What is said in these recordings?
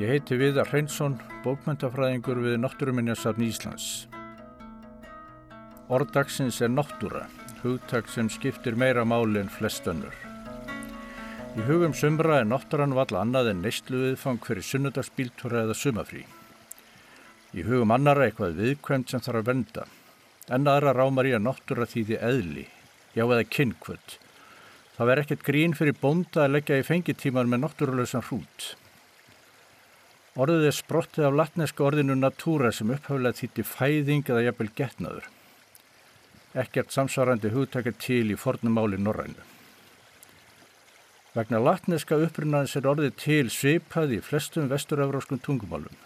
Ég heiti Viðar Hreinsson, bókmyndafræðingur við Náttúruminjarsafn Íslands. Ordagsins er náttúra, hugtak sem skiptir meira máli en flest önnur. Í hugum sumra er náttúran vall annað en neistlu viðfang fyrir sunnudagsbíltúra eða sumafrí. Í hugum annara eitthvað viðkvæmt sem þarf að venda. En aðra rámar í að náttúra þýði eðli, já eða kynkvöld. Það verð ekkert grín fyrir bónda að leggja í fengitíman með náttúrulösan hrút. Orðið er sprottið af latneska orðinu natúra sem upphaflega þýtti fæðing eða jafnvel getnaður. Ekkert samsvarandi hugtakar til í fornumáli Norrænu. Vegna latneska upprunnaðins er orðið til svipað í flestum vesturafráskum tungumálum.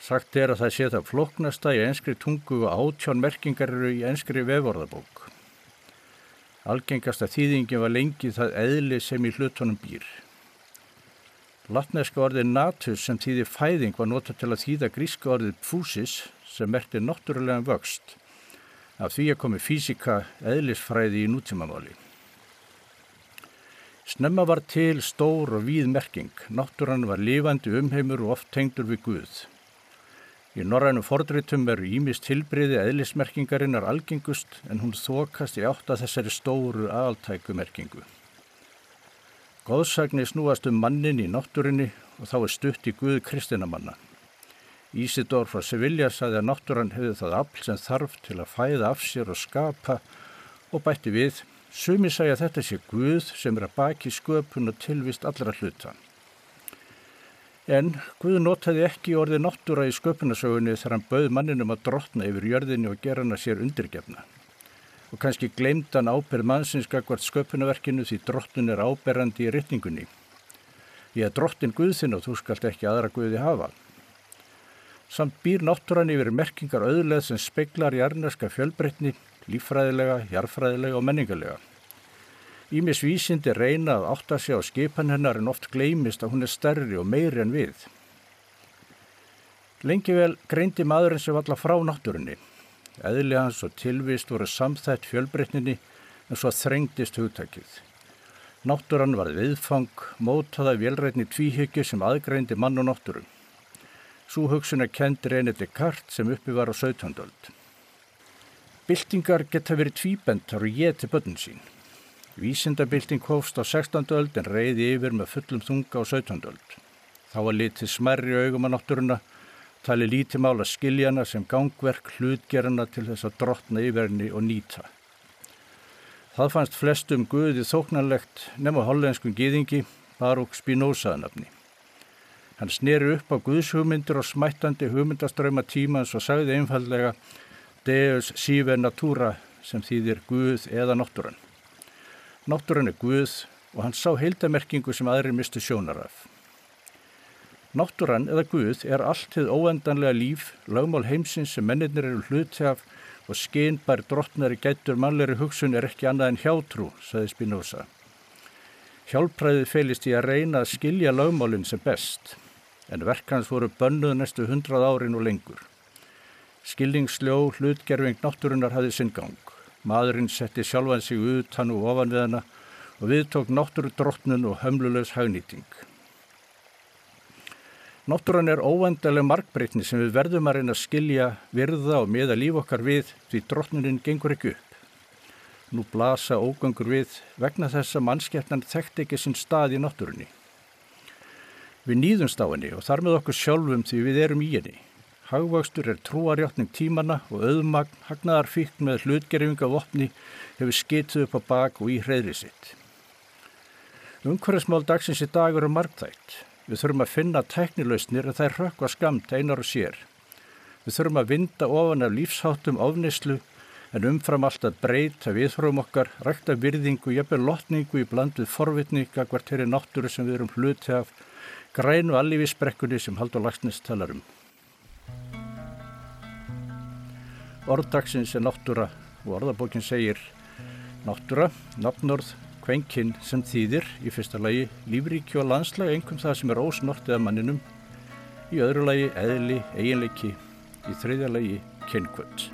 Sagt er að það sé það floknasta í enskri tungu og átjón merkingar eru í enskri veforðabók. Algengasta þýðingin var lengi það eðli sem í hlutunum býr. Latneska orðið natus sem þýði fæðing var nota til að þýða gríska orðið pfúsis sem merkti náttúrulegan vöxt. Af því að komi físika eðlisfræði í nútímamáli. Snemma var til stór og víð merking. Náttúran var lifandi umheimur og oft tengdur við Guð. Í norrænu fordritum eru ímist tilbriði eðlismerkingarinnar algengust en hún þokast í átt að þessari stóru aðaltæku merkingu. Góðsagnir snúast um mannin í náttúrinni og þá er stutt í Guð kristinamanna. Ísidór frá Sevilla saði að náttúran hefði það afl sem þarf til að fæða af sér og skapa og bætti við Sumi sagja þetta sé Guð sem er að baki sköpun og tilvist allra hluta. En Guð notaði ekki orðið náttúra í sköpunasögunni þegar hann bauð manninum að drotna yfir jörðinni og gera hana sér undirgefna og kannski gleymdan ábyrð mannsins gagvart sköpunverkinu því drottun er áberandi í rytningunni. Ég er drottin Guðþinn og þú skalt ekki aðra Guði hafa. Samt býr náttúran yfir merkingar auðleð sem speiklar jarneska fjölbreytni, lífræðilega, jarfræðilega og menningarlega. Ímis vísindi reyna að átta sig á skipan hennar en oft gleymist að hún er stærri og meiri en við. Lengi vel greindi maðurinn sem valla frá náttúrunni Eðli hans og tilvist voru samþætt fjölbreytninni en svo þrengdist hugtækið. Náttúran var viðfang, mótaða velrætni tvíhyggju sem aðgreindi mann og náttúru. Svo hugsun er kendir einið Descartes sem uppi var á 17. öld. Byltingar geta verið tvíbentar og ég til börnum sín. Vísindabylting hófst á 16. öld en reyði yfir með fullum þunga á 17. öld. Þá var litið smerri augum að náttúruna tali lítið mála skiljana sem gangverk hlutgerana til þess að drotna yfirni og nýta. Það fannst flestum guði þóknarlegt nema hollenskum gýðingi Baruch Spinoza nafni. Hann sneri upp á guðshugmyndir og smættandi hugmyndaströma tímans og sagði einfallega Deus sive natura sem þýðir Guð eða náttúran. Náttúran er Guð og hann sá heildamerkingu sem aðri mistu sjónaraf. Náttúran eða Guð er allt þið óendanlega líf, lagmál heimsins sem mennirnir eru hluti af og skeinbær drottnari gætur mannleiri hugsun er ekki annað en hjátrú, saði Spinoza. Hjálpræðið felist í að reyna að skilja lagmálinn sem best, en verkans voru bönnuð næstu hundrað árin og lengur. Skilningsljó hlutgerfing náttúrunar hafið sinn gang. Maðurinn setti sjálfan sig utan og ofan við hana og við tók náttúru drottnun og hömlulegs hagnýting. Náttúran er óvendaleg markbreytni sem við verðum að reyna að skilja, virða og miða líf okkar við því drottnuninn gengur ekki upp. Nú blasa ógangur við vegna þess að mannskeppnan þekkt ekki sinn stað í náttúrunni. Við nýðumst á henni og þar með okkur sjálfum því við erum í henni. Hagvakstur er trúarjáttning tímana og auðmagn, hagnaðar fíkt með hlutgerfinga vopni hefur skituð upp á bak og í hreyðri sitt. Umhverfismál dagsins í dag eru margþægt. Við þurfum að finna teknilausnir en það er rökkva skamt einar og sér. Við þurfum að vinda ofan af lífsháttum ofnislu en umfram allt að breyta viðhróum okkar, rækta virðingu, jafnveg lotningu í bland við forvitninga hvert er í náttúru sem við erum hluti af, grænu allífisbrekkunni sem Haldur Lagsnes talar um. Orðdagsins er náttúra og orðabókin segir náttúra, nafnorð, kvenkinn sem þýðir í fyrsta lagi lífríki og landslag einhverjum það sem er ósnortið af manninum, í öðru lagi eðli, eiginleiki, í þriðja lagi kynnkvöld.